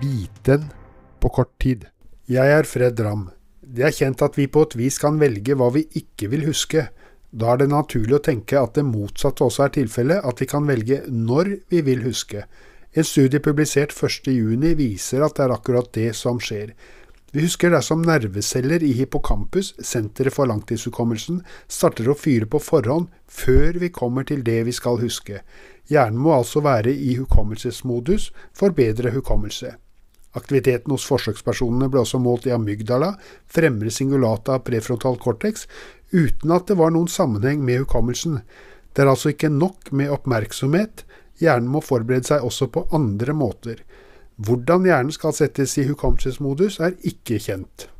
biten på kort tid. Jeg er Fred Ramm. Det er kjent at vi på et vis kan velge hva vi ikke vil huske. Da er det naturlig å tenke at det motsatte også er tilfellet, at vi kan velge når vi vil huske. En studie publisert 1.6 viser at det er akkurat det som skjer. Vi husker dersom nerveceller i hippocampus, senteret for langtidshukommelsen, starter å fyre på forhånd før vi kommer til det vi skal huske. Hjernen må altså være i hukommelsesmodus for bedre hukommelse. Aktiviteten hos forsøkspersonene ble også målt i amygdala, fremre singulata prefrontal cortex, uten at det var noen sammenheng med hukommelsen. Det er altså ikke nok med oppmerksomhet, hjernen må forberede seg også på andre måter. Hvordan hjernen skal settes i hukommelsesmodus, er ikke kjent.